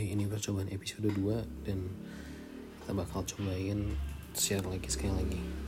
Oke, ini percobaan episode 2 dan kita bakal cobain share lagi sekali lagi.